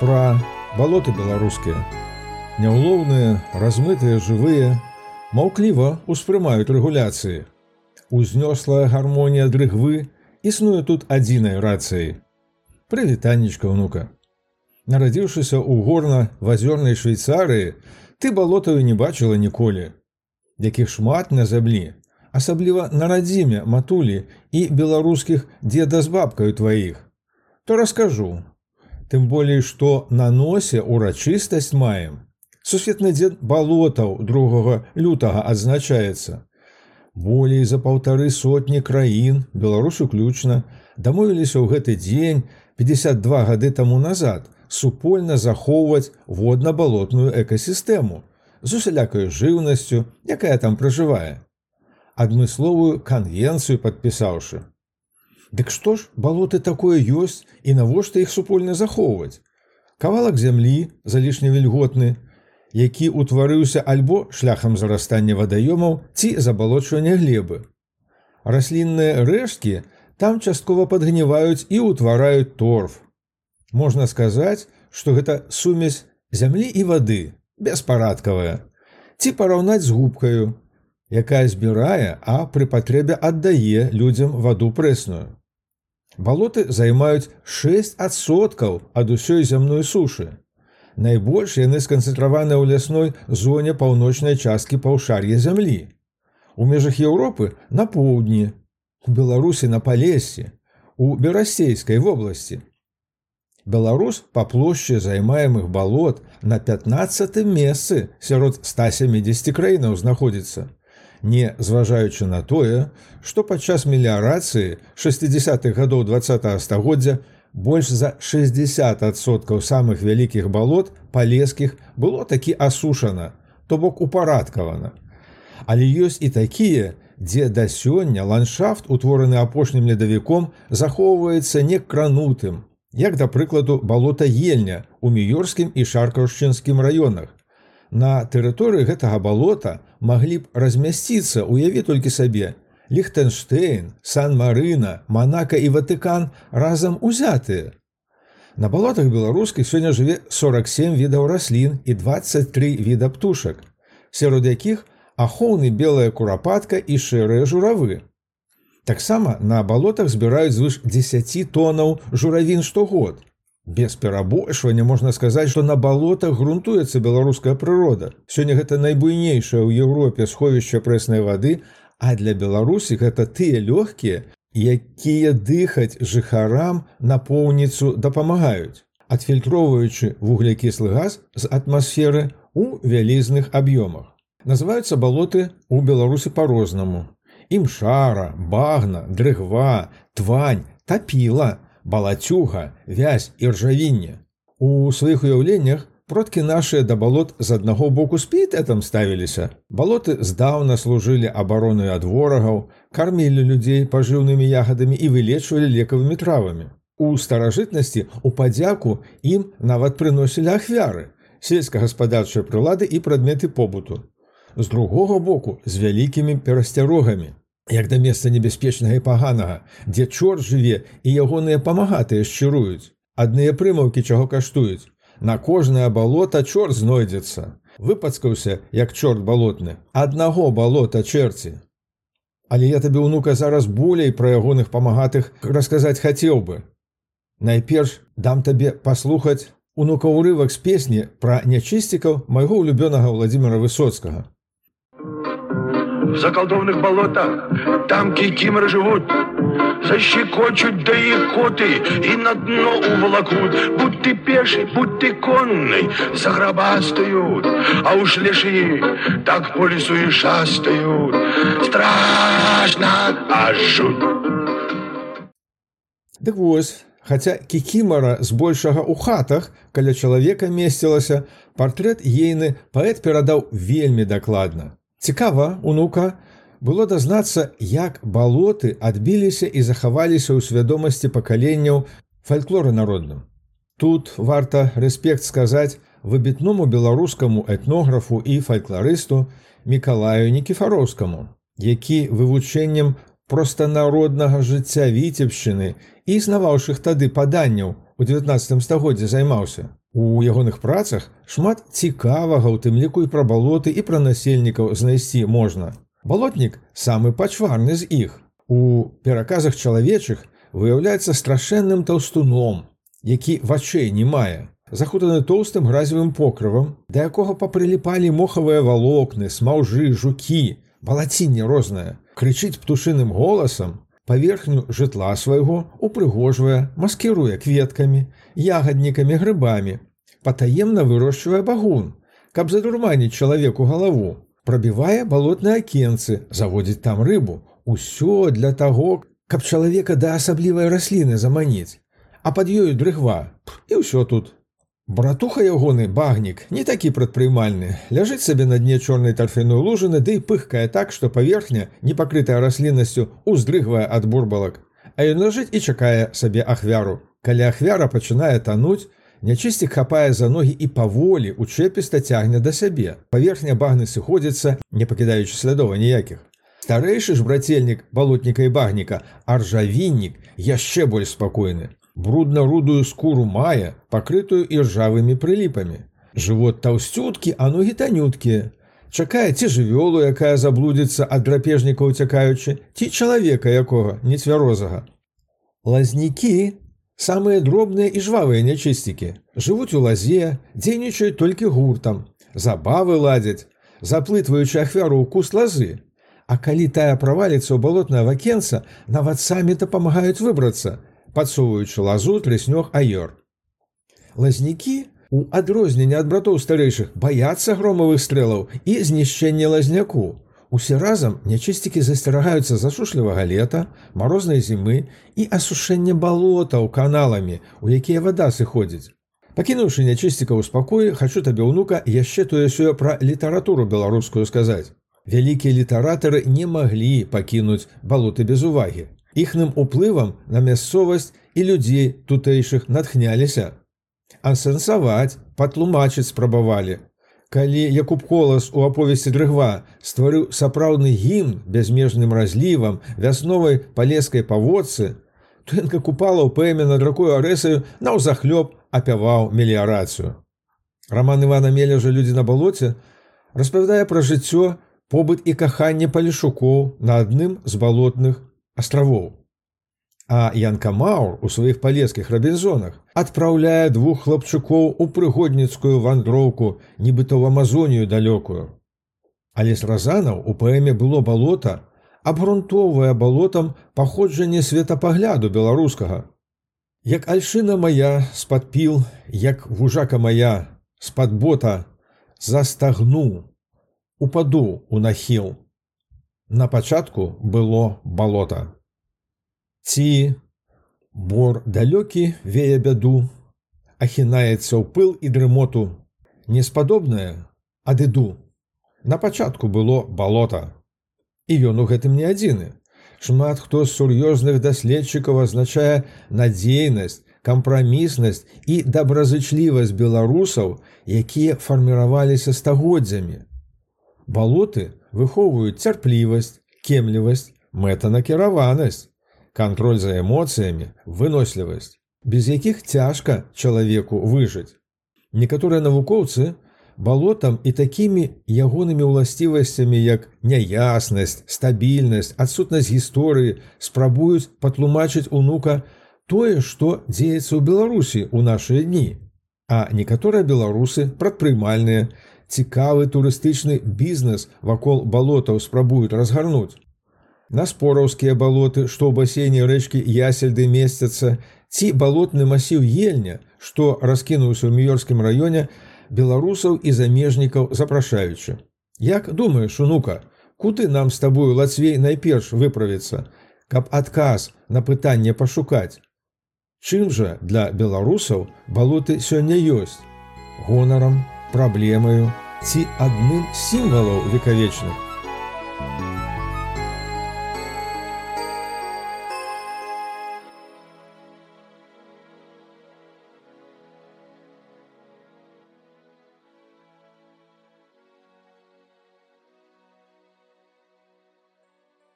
пра балоты беларускія. Няўлоўныя, размытыя жывыя, маўкліва ўспрымаюць рэгуляцыі. Узнёслая гармонія дрыгвы існуе тут адзінай рацыяй. Прывітаннічка ўнука. Нарадзіўшыся ў горна-вазёрнай швейцарыі, ты балотаю не бачыла ніколі, якіх шмат на зямлі, асабліва на радзіме матулі і беларускіх дзеда з бабкаю тваіх, то раскажу, Тым болей, што на носе урачыстасць маем. Сусветны дзед балотаў другога лютага адзначаецца. Болей за паўтары сотні краін, Беларусь уключна, дамовіліся ў гэты дзень 52 гады таму назад супольна захоўваць водна-балотную экасістэму з усялякаю жыўнасцю, якая там пражывае. Адмысловую канвенцыю падпісаўшы. Дык што ж балоты такое ёсць і навошта іх супольна захоўваць? Кавалак зямлі залішне вільготны, які ўтварыўся альбо шляхам зарастання вадаёмаў ці забалочвання глебы. Раслінныя рэшткі там часткова падгніваюць і ўтвараюць торф. Можна сказаць, што гэта сумесь зямлі і вады, беспарадкавая, ці параўнаць з губкаю, якая збірае, а пры патрэбе аддае людзям ваду прэсную. Балоты займаюць 6соткаў ад усёй зямной сушы. Найбольш яны сканцэнтраваны ў лясной зоне паўночнай часткі паўшар'я зямлі. У межах Еўропы на поўдні, у Беларусі на палесе, у берасейскай вобласці. Беларус па плошчы займаемых балот на 15 месцы сярод 170 краінаў знаходзіцца не зважаючы на тое, што падчас меліярацыі 60-х гадоў два стагоддзя больш за 60соткаў самых вялікіх балот палескіх было такі асушана, то бок упарадкавана. Але ёсць і такія, дзе да сёння ландшафт, утвораны апошнім ледавіком, захоўваецца не кранутым, як да прыкладу балота ельня у міёрскім і шаркаўшчынскім раёнах, На тэрыторыі гэтага балота маглі б размясціцца уяві толькі сабе. Ліхтенштейн, Сан-Марына, Манака і Ватыкан разам узятыя. На балотах беларускай сёння жыве 47 відаў раслін і 23 віда птушак, сярод якіх ахоўны белая курапатка і шэрыя журавы. Таксама на балотах збіраюць звыш 10 тонаў журавін штогод. Без перабольшвання можна сказаць, што на балотах грунтуецца беларуская прырода. Сёння гэта найбуйнейшае ў Еўропе сховішча прэснай вады, а для Беларусі гэта тыя лёгкія, якія дыхаць жыхарам напоўніцу дапамагаюць, адфільтроўваючы вуглякіслы газ з атмасферы ў вялізных аб'ёмах. Называюцца балоты ў Беларусі па-рознаму. Імшара, багна, дрыгва, твань, тапіла, балацюга, вязь і ржавінне. У сваіх уяўленнях продкі нашыя да балот з аднаго боку спітэтам ставіліся. Балоты здаўна служылі абаронаю ад ворагаў, кармілі людзей пажыўнымі ягадамі і вылечвалі лекавымі травамі. У старажытнасці у падзяку ім нават прыносілі ахвяры, сельскагаспадарчыя прылады і прадметы побуту. З другога боку з вялікімі перасцярогамі як да месца небяспечнага і паганага, дзе чорт жыве і ягоныя памагатыя шчыруюць. Адныя прымаўкі чаго каштуюць. На кожнае балота чорт знойдзецца. Выпацкаўся, як чорт балотны, аднаго балота чэрці. Але я табе ўнука зараз болей пра ягоных памагатых расказаць хацеў бы. Найперш дам табе паслухаць унука ўрывак з песні пра нячысцікаў майго ўлюбёнага Владимира Высоцкага в заколдованных болотах, там кикиморы живут, защекочут да и коты и на дно уволокут. Будь ты пеший, будь ты конный, загробастают, а уж леши так по лесу и шастают. Страшно, аж жуть. Дык вось, Хаця кікімара збольшага ў хатах, каля чалавека месцілася, партрэт ейны паэт перадаў вельмі дакладна. Цікава, унука, было дазнацца, як балоты адбіліся і захаваліся ў свядомасці пакаленняў фальклоры народным. Тут варта рэспект сказаць выбітному беларускаму этнографу і фальклорысту Мікалаю Нкіфароўскаму, які вывучэннем простанароднага жыцця віцебшчыны і існаваўшых тады паданняў у 19 стагоддзе займаўся. У ягоных працах шмат цікавага, у тым ліку і пра балоты і пра насельнікаў знайсці можна. Балотнік самы пачварны з іх. У пераказах чалавечых выяўляецца страшэнным таўстуном, які вачэй не мае, захутаны тоўстым гразевым покрывам, да якога папрыліпалі мохавыя валокны, смаўжы, жукі, балацінне рознае, крычыць птушыным голасам, паверхню жытла свайго упрыгожвае, маскіруе кветкамі, ягаднікамі грыбамі, патаемна вырошчвае багун, каб задурманіць чалавеку галаву, прабівае балотныя акенцы, заводзіць там рыбу, усё для таго, каб чалавека да асаблівай расліны заманіць, а пад ёю дрыгва. І ўсё тут. Братуха ягоны багнік не такі прадпрымальны, ляжыць сабе на дне чорнай тарфяной лужыны ды да пыхкае так, што паверхня, не пакрытая расліннасцю, уздрыгвае ад бурбалак, а ён ляжыць і чакае сабе ахвяру. Калі ахвяра пачынае тануць, нячысцік хапае за ногі і паволі учэпіста цягне да сябе. Паверхня багны сыходзіцца, не пакідаючы слядова ніякіх. Старэйшы ж брацельнік балотніка і багніка, аржавіннік яшчэ больш спакойны брудна-рудую скуру мае, пакрытую іржавымі прыліпамі. Жывот таўсцюткі, а ногі танюткія. Чакае ці жывёлу, якая заблудзіцца ад драпежніка уцякаючы, ці чалавека якога нецвярозага. Лазнікі самыя дробныя і жвавыя нячысцікі, жывуць у лазе, дзейнічаюць толькі гуртам, забавы ладзяць, заплытваючы ахвяру ў кус лазы. А калі тая праваліцца ў балотнае вакенца, нават самі дапамагаюць выбрацца, подсовываючы лазу тряснёг айор. Лазнікі, у адрозненне ад братоў старэйшых баяцца громавых стрэлаў і знішчэння лазняку. Усе разам нячысцікі засцерагаюцца засушлівага лета, марознай зімы і асушэння балотаў каналамі, у якія вада сыходзіць. Пакінуўшы нячысціка ў спакоі, хачу табе ўнука яшчэ тое сёе пра літаратуру беларускую сказаць. Вялікія літаратары не маглі пакінуць балоты без увагі. Іхным уплывам на мясцовасць і людзей тутэйшых натхняліся. Ансэнсаваць, патлумачыць спрабавалі. Калі Якуб колас у аповесці дрыгва стварыў сапраўдны гімн бязмежным разлівам вясновай палескай паводцы, ён купала ў пэме над ракою арэсаю наўзахлёб апяваў меліярацыю. Раман Івана Мележа людзі на балоце распавядае пра жыццё, побыт і каханне палішукоў на адным з балотных астравоў. А Янка Маур у сваіх палескіх рабінзонах адпраўляе двух хлапчукоў у прыгодніцкую вандроўку, нібыта ў амазонію далёкую. Але з разанаў у паэме было балота, абгрунтоўвае балотам паходжанне светапагляду беларускага. Як альшына моя з-пад піл, як вужака моя з-пад бота застагну, упаду у нахіл. На пачатку было балота. Ці бор далёкі вее бяду, ахінаецца ў пыл і дрымоту, неспадобнае адыду. На пачатку было балота. І ён у гэтым не адзіны. Шмат хто з сур'ёзных даследчыкаў азначае надзейнасць, кампраміснасць і добразычлівасць беларусаў, якія фарміраваліся стагоддзямі. Балоты выхоўваюць цярплівасць, кемлівасць, мэтанакіраванасць, кантроль за эмоцыямі, вынослівасць, без якіх цяжка чалавеку выжыць. Некаторыя навукоўцы балотам і такімі ягонымі ўласцівасцямі, як няяснасць, стабільнасць, адсутнасць гісторыі спрабуюць патлумачыць унука тое, што дзеецца ў Беларусі ў нашыя дні. А некаторыя беларусы прадпрымальныя, цікавы турыстычны бізнес вакол балотаў спрабуюць разгарнуць. На спораўскія балоты, што ў басейне рэчкі ясельды месцяцца, ці балотны масіў ельня, што раскінуўся ў міёрскім раёне беларусаў і замежнікаў запрашаючы. Як думаеш, унука, куды нам з табою лацвей найперш выправіцца, каб адказ на пытанне пашукаць. Чым жа для беларусаў балоты сёння ёсць? Гонарам, праблемаю ці адным сімвалаў векавечных.